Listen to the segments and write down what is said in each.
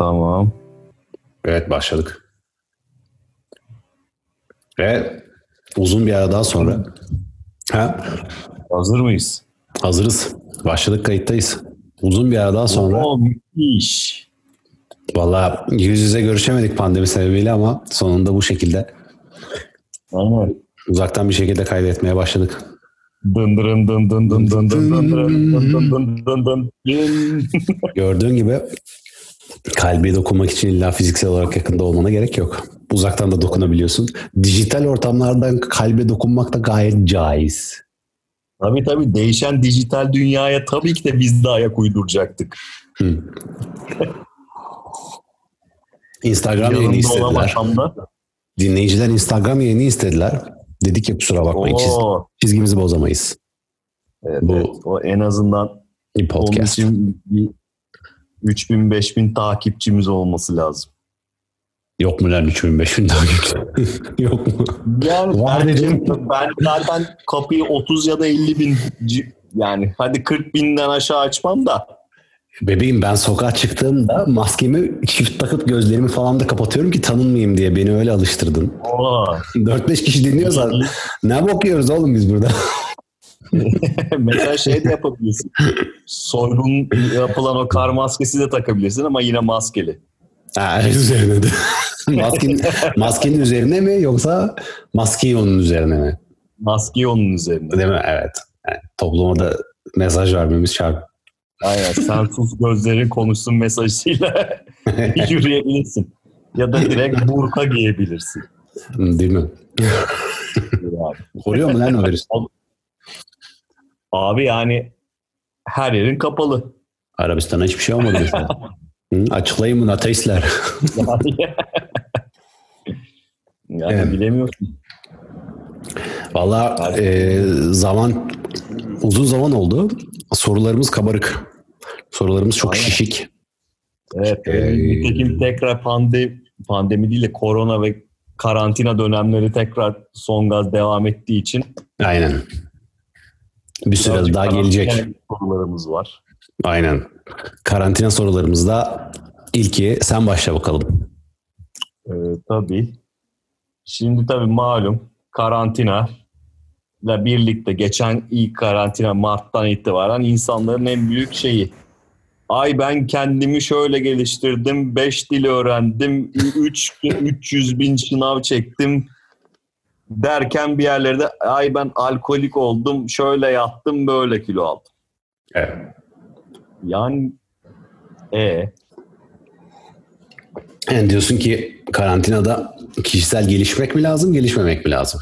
Tamam. Evet başladık. Ve uzun bir aradan sonra ha, Hazır mıyız? hazırız. Başladık kayıttayız. Uzun bir aradan sonra Oo, müthiş. valla yüz yüze görüşemedik pandemi sebebiyle ama sonunda bu şekilde Aynen. uzaktan bir şekilde kaydetmeye başladık. Dın dın dın dın dın dın dın dın dın dın dın dın dın dın. Gördüğün gibi kalbe dokunmak için illa fiziksel olarak yakında olmana gerek yok. Uzaktan da dokunabiliyorsun. Dijital ortamlardan kalbe dokunmak da gayet caiz. Tabii tabii değişen dijital dünyaya tabii ki de biz de ayak uyduracaktık. Instagram yayını Yanımda istediler. Dinleyiciler Instagram yayını istediler. Dedik ki kusura bakmayın çiz- çizgimizi bozamayız. evet, Bu- evet. O en azından Bir onun podcast. için bir 3000-5000 takipçimiz olması lazım. Yok mu lan 3000 5000 takipçi? Yok mu? Yani Var dedim. ben zaten kapıyı 30 ya da 50 bin yani hadi 40 binden aşağı açmam da Bebeğim ben sokağa çıktığımda maskemi çift takıp gözlerimi falan da kapatıyorum ki tanınmayayım diye. Beni öyle alıştırdın. Oo. 4-5 kişi dinliyorsa ne bakıyoruz oğlum biz burada? mesela şey de yapabilirsin. Soygun yapılan o kar maskesi de takabilirsin ama yine maskeli. Ha, üzerine de. maskenin, maskenin üzerine mi yoksa maskeyi onun üzerine mi? Maskeyi onun üzerinde. Değil mi? Evet. Yani topluma da mesaj vermemiz şart. Aynen. Sen sus gözlerin konuşsun mesajıyla yürüyebilirsin. Ya da direkt burka giyebilirsin. Değil mi? Koruyor mu lan o virüs? Abi yani her yerin kapalı. Arabistan'a hiçbir şey olmadı. Hı, açıklayın bunu ateistler. Yani, Evet. bilemiyorsun. Valla e, zaman uzun zaman oldu. Sorularımız kabarık. Sorularımız çok Aynen. şişik. Evet. Ee, Nitekim tekrar pandemi, pandemi değil de korona ve karantina dönemleri tekrar son gaz devam ettiği için Aynen. Bir süre birazcık daha gelecek. sorularımız var. Aynen. Karantina sorularımızda ilki sen başla bakalım. Ee, tabii. Şimdi tabii malum karantina ile birlikte geçen ilk karantina Mart'tan itibaren insanların en büyük şeyi. Ay ben kendimi şöyle geliştirdim, 5 dil öğrendim, 3 300 bin şınav çektim derken bir yerlerde ay ben alkolik oldum, şöyle yattım, böyle kilo aldım. Evet. Yani e Yani diyorsun ki karantinada kişisel gelişmek mi lazım, gelişmemek mi lazım?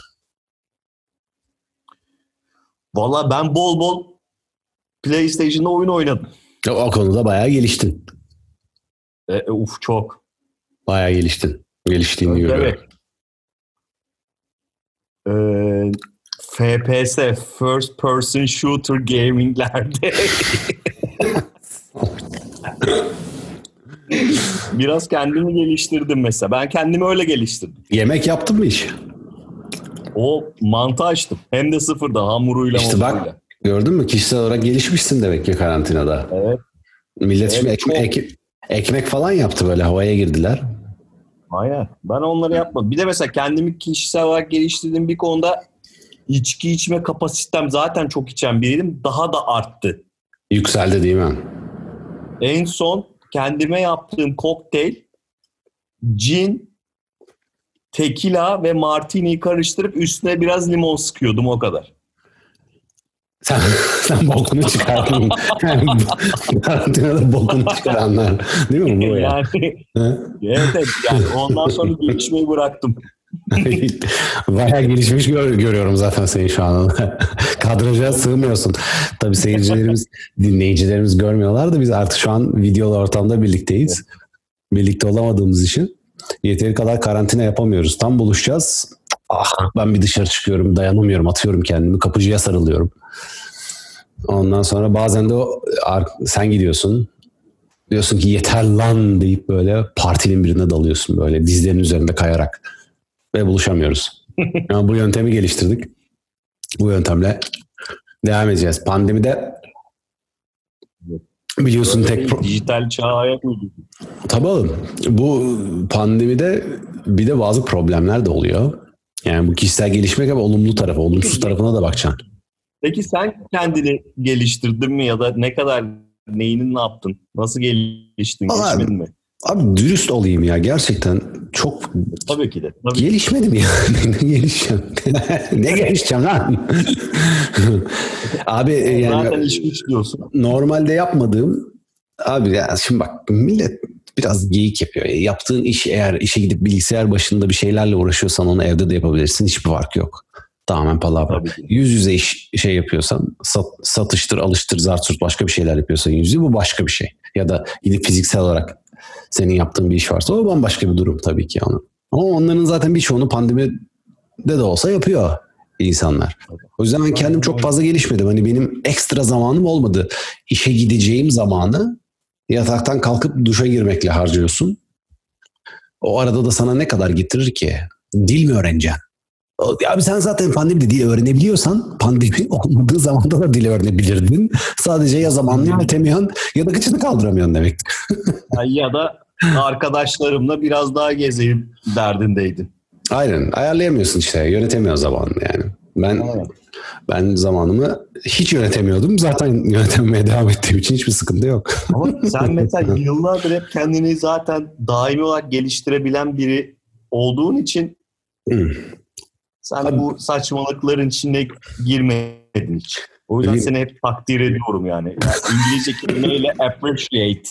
valla ben bol bol PlayStation'da oyun oynadım. O, o konuda bayağı geliştin. E, e, uf çok. Bayağı geliştin. Geliştiğini görüyorum. Ee, FPS, First Person Shooter Gaming'lerde biraz kendimi geliştirdim mesela. Ben kendimi öyle geliştirdim. Yemek yaptın mı hiç? O mantı açtım. Hem de sıfırdan hamuruyla İşte bak mamuruyla. gördün mü kişisel olarak gelişmişsin demek ki karantinada. Evet. Millet şimdi Evet, ekme- çok. ek- ekmek falan yaptı böyle havaya girdiler. Aynen. Ben onları yapmadım. Bir de mesela kendimi kişisel olarak geliştirdiğim bir konuda içki içme kapasitem zaten çok içen biriydim. Daha da arttı. Yükseldi değil mi? En son kendime yaptığım kokteyl cin, tekila ve martini'yi karıştırıp üstüne biraz limon sıkıyordum o kadar. Sen, sen bokunu çıkardın. Karantinada bokunu çıkaranlar. Değil mi bu ya? Yani evet, evet yani ondan sonra gelişmeyi bıraktım. Bayağı gelişmiş gör- görüyorum zaten seni şu an. Kadraja sığmıyorsun. Tabii seyircilerimiz, dinleyicilerimiz görmüyorlar da biz artık şu an videolu ortamda birlikteyiz. Birlikte olamadığımız için yeteri kadar karantina yapamıyoruz. Tam buluşacağız. Ah ben bir dışarı çıkıyorum, dayanamıyorum, atıyorum kendimi, kapıcıya sarılıyorum. Ondan sonra bazen de o, sen gidiyorsun. Diyorsun ki yeter lan deyip böyle partinin birine dalıyorsun böyle dizlerin üzerinde kayarak ve buluşamıyoruz. Yani bu yöntemi geliştirdik. Bu yöntemle devam edeceğiz. Pandemide Biliyorsun tek pro- dijital çağa ayak uydurduk. Tabii oğlum. Bu pandemide bir de bazı problemler de oluyor. Yani bu kişisel gelişmek ama olumlu tarafı, olumsuz tarafına da bakacaksın. Peki sen kendini geliştirdin mi ya da ne kadar neyini ne yaptın? Nasıl geliştin? Vallahi- Gelişmedin mi? Abi dürüst olayım ya gerçekten çok Tabii ki de. Tabii ki. gelişmedim ya. ne gelişeceğim? ne gelişeceğim lan? Abi e, yani Zaten iş güç diyorsun. normalde yapmadığım abi ya şimdi bak millet biraz geyik yapıyor. Ya. Yaptığın iş eğer işe gidip bilgisayar başında bir şeylerle uğraşıyorsan onu evde de yapabilirsin. Hiçbir fark yok. Tamamen palavra. Yüz yüze iş şey yapıyorsan sat- satıştır, alıştır, zartürt başka bir şeyler yapıyorsan yüz yüze bu başka bir şey. Ya da gidip fiziksel olarak senin yaptığın bir iş varsa o bambaşka bir durum tabii ki onu. Ama onların zaten birçoğunu pandemide de olsa yapıyor insanlar. O yüzden ben kendim çok fazla gelişmedim. Hani benim ekstra zamanım olmadı. İşe gideceğim zamanı yataktan kalkıp duşa girmekle harcıyorsun. O arada da sana ne kadar getirir ki? Dil mi öğreneceksin? Abi sen zaten pandemide dil öğrenebiliyorsan pandemi olmadığı zamanda da dil öğrenebilirdin. Sadece ya zamanını yönetemiyorsun ya da kıçını kaldıramıyorsun demek. Ya da arkadaşlarımla biraz daha gezeyim derdindeydin. Aynen ayarlayamıyorsun işte yönetemiyorsun zamanını yani. Ben Evet. ben zamanımı hiç yönetemiyordum. Zaten yönetememeye devam ettiğim için hiçbir sıkıntı yok. Ama sen mesela yıllardır hep kendini zaten daimi olarak geliştirebilen biri olduğun için Hmm. sen Tabii. bu saçmalıkların içine girmedin hiç. O yüzden Benim- seni hep takdir ediyorum yani. yani İngilizce kelimeyle appreciate.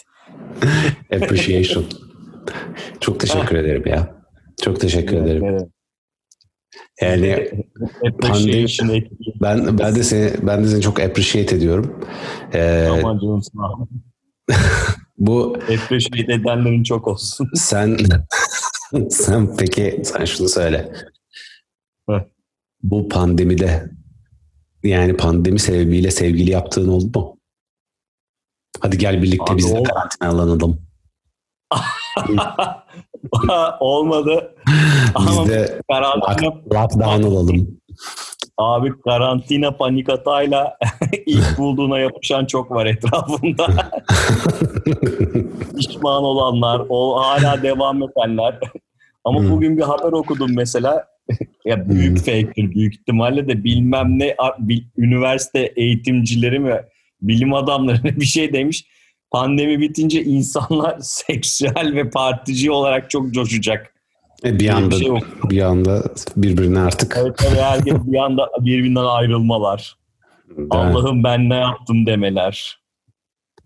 Appreciation. Çok teşekkür ederim ya. Çok teşekkür ederim. Evet. Yani etki. ben ben de seni ben de seni çok appreciate ediyorum. Ee, Aman canım sağ ol. bu Appreciate edenlerin çok olsun. sen sen peki sen şunu söyle. Heh. Bu pandemide yani pandemi sebebiyle sevgili yaptığın oldu mu? Hadi gel birlikte Abi biz de karantina alanalım. Olmadı. Biz de karantina, lockdown olalım. abi karantina panik atayla ilk bulduğuna yapışan çok var etrafımda. Pişman olanlar, o hala devam edenler. Ama Hmm. bugün bir haber okudum mesela. ya büyük fake'tir büyük ihtimalle de bilmem ne üniversite eğitimcileri mi bilim adamları bir şey demiş. Pandemi bitince insanlar seksüel ve partici olarak çok coşacak. E, bir anda bir şey bir anda birbirine artık Evet tabii herkes bir anda birbirinden ayrılmalar. Mi? Allah'ım ben ne yaptım demeler.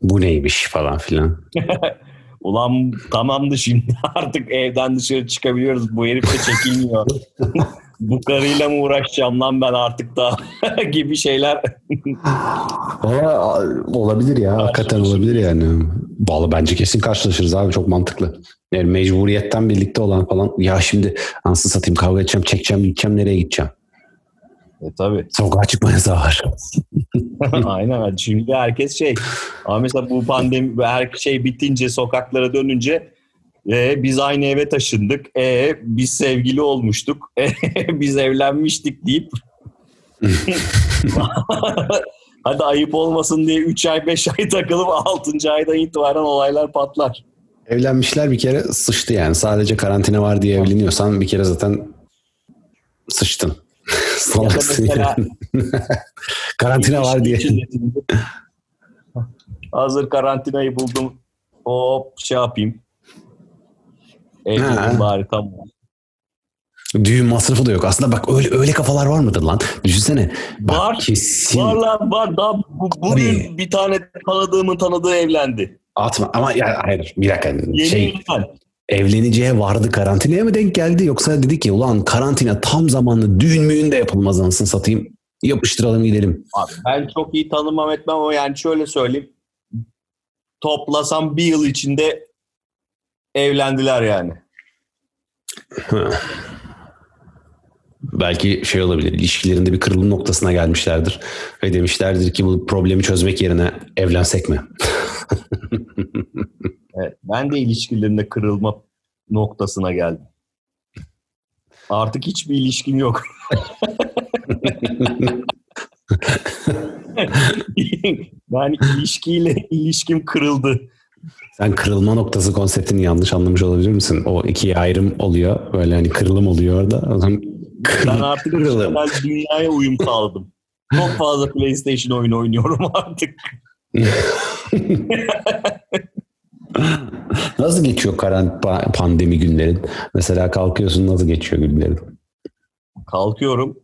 bu neymiş falan filan. Ulan tamamdı şimdi artık evden dışarı çıkabiliyoruz. Bu herif de çekilmiyor. Bu karıyla mı uğraşacağım lan ben artık da gibi şeyler. Valla olabilir ya. Hakikaten olabilir yani. Vallahi bence kesin karşılaşırız abi. Çok mantıklı. Yani mecburiyetten birlikte olan falan. Ya şimdi anasını satayım kavga edeceğim, çekeceğim, gideceğim, nereye gideceğim? E tabii. Sokağa çıkma yasağı var. Aynen. Çünkü herkes şey. Ama mesela bu pandemi her şey bitince sokaklara dönünce e, biz aynı eve taşındık. E, biz sevgili olmuştuk. E, biz evlenmiştik deyip Hadi ayıp olmasın diye 3 ay 5 ay takılıp 6. aydan itibaren olaylar patlar. Evlenmişler bir kere sıçtı yani. Sadece karantina var diye evleniyorsan bir kere zaten sıçtın. Ya da Salaksın mesela yani. karantina var diye. Hazır karantinayı buldum. Hop şey yapayım. Evlenim bari tamam. Düğün masrafı da yok. Aslında bak öyle öyle kafalar var mıdır lan? Düşünsene. Bak, Var. Kesin. Var lan var. Daha bu, bugün bir tane tanıdığımın tanıdığı evlendi. Atma ama ya hayır bir dakika. Yeni Şey, evlen. evleneceğe vardı karantinaya mı denk geldi yoksa dedi ki ulan karantina tam zamanlı düğün müğün de yapılmaz anasını satayım. Yapıştıralım gidelim. Abi ben çok iyi tanımam etmem ama yani şöyle söyleyeyim. Toplasam bir yıl içinde evlendiler yani. Belki şey olabilir ilişkilerinde bir kırılım noktasına gelmişlerdir ve demişlerdir ki bu problemi çözmek yerine evlensek mi? Evet, ben de ilişkilerinde kırılma noktasına geldim. Artık hiçbir ilişkim yok. ben ilişkiyle ilişkim kırıldı. Sen kırılma noktası konseptini yanlış anlamış olabilir misin? O ikiye ayrım oluyor. Böyle hani kırılım oluyor orada. O zaman Ben artık kırılım. ben dünyaya uyum sağladım. Çok fazla PlayStation oyunu oynuyorum artık. Nasıl geçiyor karan pandemi günlerin? Mesela kalkıyorsun nasıl geçiyor günlerin? Kalkıyorum.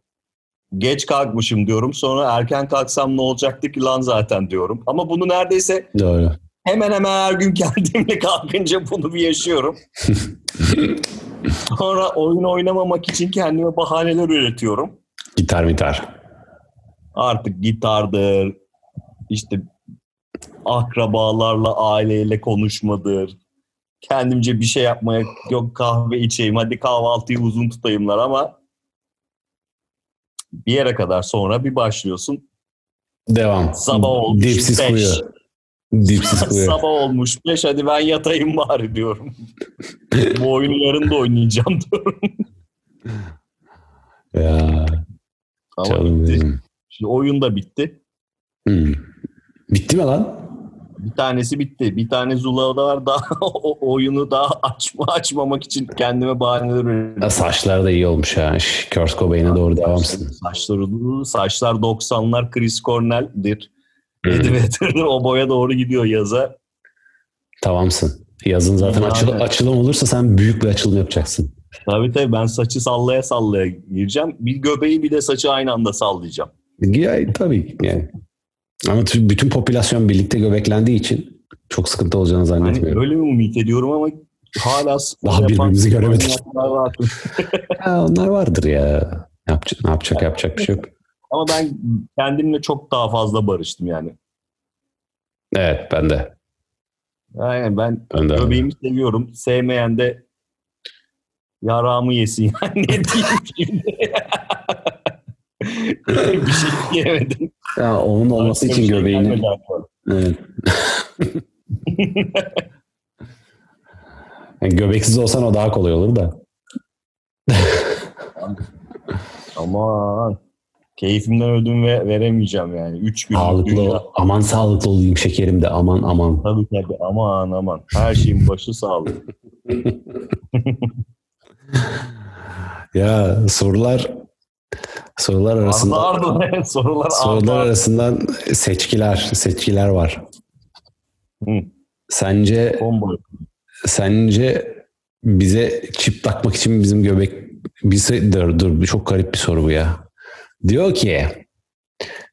Geç kalkmışım diyorum. Sonra erken kalksam ne olacaktı ki lan zaten diyorum. Ama bunu neredeyse Doğru. Hemen hemen her gün kendimle kalkınca bunu bir yaşıyorum. Sonra oyun oynamamak için kendime bahaneler üretiyorum. Gitar mitar. Artık gitardır, işte akrabalarla, aileyle konuşmadır. Kendimce bir şey yapmaya, yok kahve içeyim, hadi kahvaltıyı uzun tutayımlar ama bir yere kadar sonra bir başlıyorsun. Devam. Sabah olmuş Dipsiz beş. kuyu. Dipsiz. Sabah olmuş beş, hadi ben yatayım bari diyorum. Bu oyunu yarın da oynayacağım diyorum. ya, Ama canım bitti. benim. Şimdi oyun da bitti. Hmm. Bitti mi lan? Bir tanesi bitti. Bir tane Zula'da var. Daha o oyunu daha açma açmamak için kendime bahaneler üretiyorum. Saçlar da iyi olmuş ha. Kurt Cobain'e doğru devamsın. Saçları, saçlar 90'lar Chris Cornell'dir. Vedder'dir. O boya doğru gidiyor yaza. Tamamsın. Yazın zaten Yani. açıl- açılım olursa sen büyük bir açılım yapacaksın. Tabii tabii ben saçı sallaya sallaya gireceğim. Bir göbeği bir de saçı aynı anda sallayacağım. Ya, tabii yani. Ama bütün popülasyon birlikte göbeklendiği için çok sıkıntı olacağını Hani zannetmiyorum. öyle mi umut ediyorum ama hala Daha birbirimizi göremedik. var. Onlar vardır ya. Yapacak, ne yapacak yapacak bir şey yok. Ama ben kendimle çok daha fazla barıştım yani. Evet ben de. Aynen ben Ben de. göbeğimi seviyorum. Sevmeyen de yarağımı yesin yani ne diyeyim şimdi. bir şey diyemedim. Ya, onun olması için şey göbeğini. Evet. Yani göbeksiz olsan o daha kolay olur da. Aman. Keyfimden ödün ve veremeyeceğim yani. Üç gün Sağlıklı, dünya. aman sağlıklı olayım şekerim de aman aman. Tabii tabii aman aman. Her şeyin başı sağlık. Ya sorular sorular arasında Ardı ardı sorular sorular ardı arasından seçkiler seçkiler var. Hı. Sence Combo. sence bize çip takmak için bizim göbek bize dur dur çok garip bir soru bu ya. Diyor ki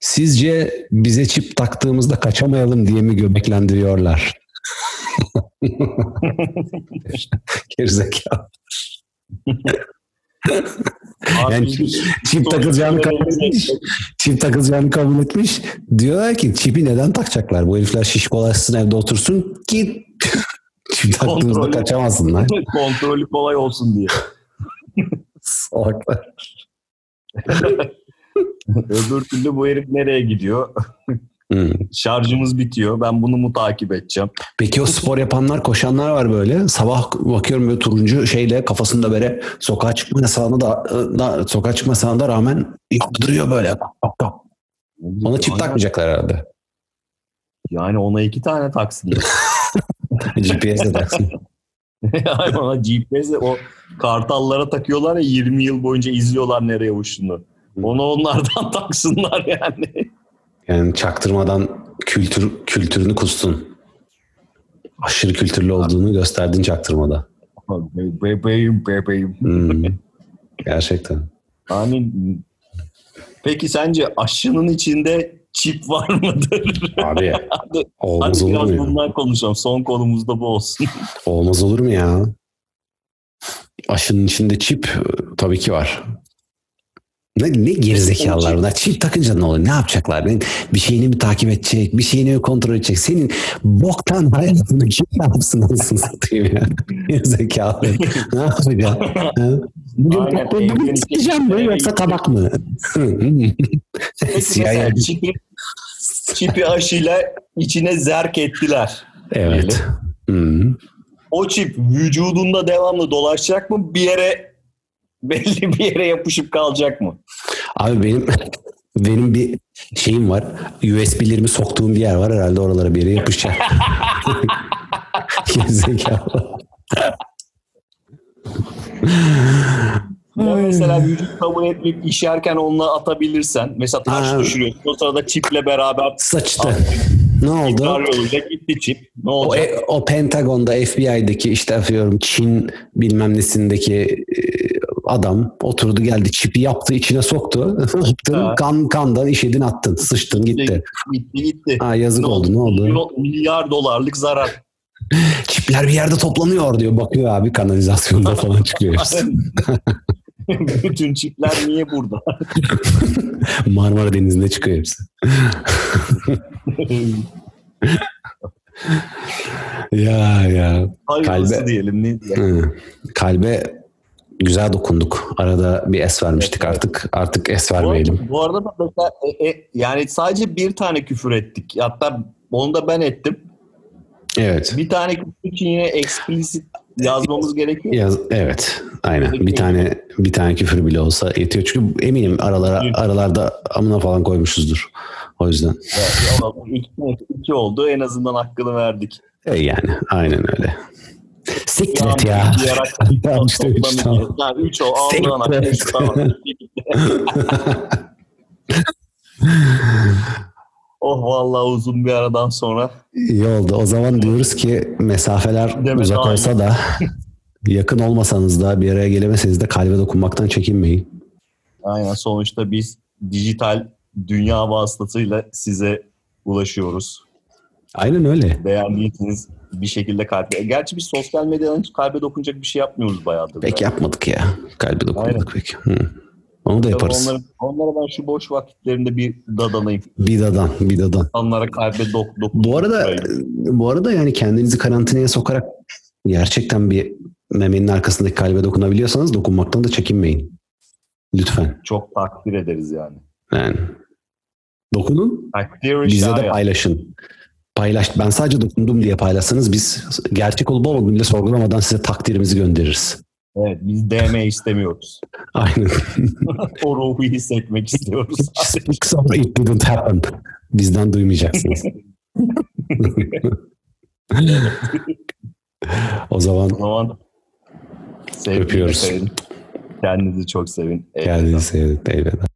sizce bize çip taktığımızda kaçamayalım diye mi göbeklendiriyorlar? Gerizekalı. Yani çip, çip takılacağını kabul etmiş. Çip takılacağını kabul etmiş. Diyorlar ki çipi neden takacaklar? Bu herifler şişkolaşsın evde otursun ki çip taktığımızda Kontrolü. kaçamazsınlar. Kontrolü kolay olsun diye. Salaklar. Öbür türlü bu herif nereye gidiyor? Hmm. Şarjımız bitiyor. Ben bunu mu takip edeceğim? Peki o spor yapanlar, koşanlar var böyle. Sabah bakıyorum böyle turuncu şeyle kafasında böyle sokağa çıkma yasağına da, da sokağa çıkma yasağına da rağmen yardırıyor böyle. Ona çip takmayacaklar herhalde. Yani ona iki tane taksın. GPS'e taksın. yani ona GPS'e o kartallara takıyorlar ya 20 yıl boyunca izliyorlar nereye uçtuğunu. Onu onlardan taksınlar yani. Yani çaktırmadan kültür kültürünü kustun. Aşırı kültürlü olduğunu gösterdin çaktırmada. bebeğim bebeğim. Hmm. Gerçekten. Yani peki sence aşının içinde çip var mıdır? Abi hadi, olmaz hadi olur biraz mu ya? bundan konuşalım. Son konumuz da bu olsun. Olmaz olur mu ya? Aşının içinde çip e, tabii ki var. Ne, ne gerizekalılar bunlar. Çip takınca ne olur? Ne yapacaklar? Bir şeyini mi takip edecek? Bir şeyini mi kontrol edecek? Senin boktan hayatını kim ne yapsın anasını satayım ya? Gerizekalı. ne yapacak? Ha? Bugün Aynen, bugün mi içinde- yoksa tabak mı? Siyah çipi, çipi aşıyla içine zerk ettiler. Evet. Hmm. O çip vücudunda devamlı dolaşacak mı? Bir yere belli bir yere yapışıp kalacak mı? Abi benim Benim bir şeyim var. USB'lerimi soktuğum bir yer var. Herhalde oralara bir yere yapışacak. Gerizekalı. Ya mesela vücut kabul etmeyip işerken onunla atabilirsen. Mesela taş Ha. düşürüyorsun. O sırada çiple beraber Saçtı. Ne oldu? yoluyla gitti çip. Ne O, olacak? e- o Pentagon'da FBI'deki işte atıyorum Çin bilmem nesindeki e, adam oturdu geldi çipi yaptı içine soktu. Ha. kan kandan işedin attın sıçtın gitti. Gitti gitti. Ha, yazık Ne oldu ne oldu? Milyar dolarlık zarar. Çipler bir yerde toplanıyor diyor. Bakıyor abi kanalizasyonda falan çıkıyor. Bütün çipler niye burada? Marmara Denizi'nde çıkıyor hepsi. Ya ya. Hayırlısı Kalbe- diyelim. Ne diyelim. Kalbe güzel dokunduk. Arada bir es vermiştik Evet, evet. artık. Artık es Bu arada, vermeyelim. bu arada da mesela, e, e, yani sadece bir tane küfür ettik. Hatta onu da ben ettim. Evet. Bir tane küfür için yine explicit yazmamız gerekiyor. Yaz, evet. Aynen. Bir tane bir tane küfür bile olsa yetiyor. Çünkü eminim aralara Evet. aralarda amına falan koymuşuzdur. O yüzden. Ama iki, iki oldu. En azından hakkını verdik. E yani aynen öyle. Siktir et ya. Yağmur yiyerek Tamam işte üç, toplam tamam. iki. Yani üç o. Aldığın oh vallahi uzun bir aradan sonra. İyi oldu. O zaman diyoruz ki mesafeler Demet uzak aynı. olsa da yakın olmasanız da bir araya gelemeseniz de kalbe dokunmaktan çekinmeyin. Aynen sonuçta biz dijital dünya vasıtasıyla size ulaşıyoruz. Aynen öyle. Beğendiyseniz bir şekilde kalbe. Gerçi biz sosyal medyadan hiç kalbe dokunacak bir şey yapmıyoruz bayağıdır. Pek yapmadık ya. Kalbe dokunmadık pek. Hı. Onu da yaparız. Onları, onlara ben şu boş vakitlerinde bir dadanayım. Bidadan, bidadan. Onlara kalbe dok dokun. Bu arada bu arada yani kendinizi karantinaya sokarak gerçekten bir memenin arkasındaki kalbe dokunabiliyorsanız dokunmaktan da çekinmeyin. Lütfen. çok takdir ederiz yani. Yani dokunun, bize de paylaşın. Paylaş. Ben sadece dokundum diye paylaşsanız biz gerçek olup olmadığını bile sorgulamadan size takdirimizi göndeririz. Evet biz DM istemiyoruz. Aynen. o ruhu hissetmek istiyoruz. İt didn't happen. Bizden duymayacaksınız. o zaman o zaman Öpüyoruz. sevin. Kendinizi çok sevin. Eyvallah. kendinizi sevdik. Eyvallah.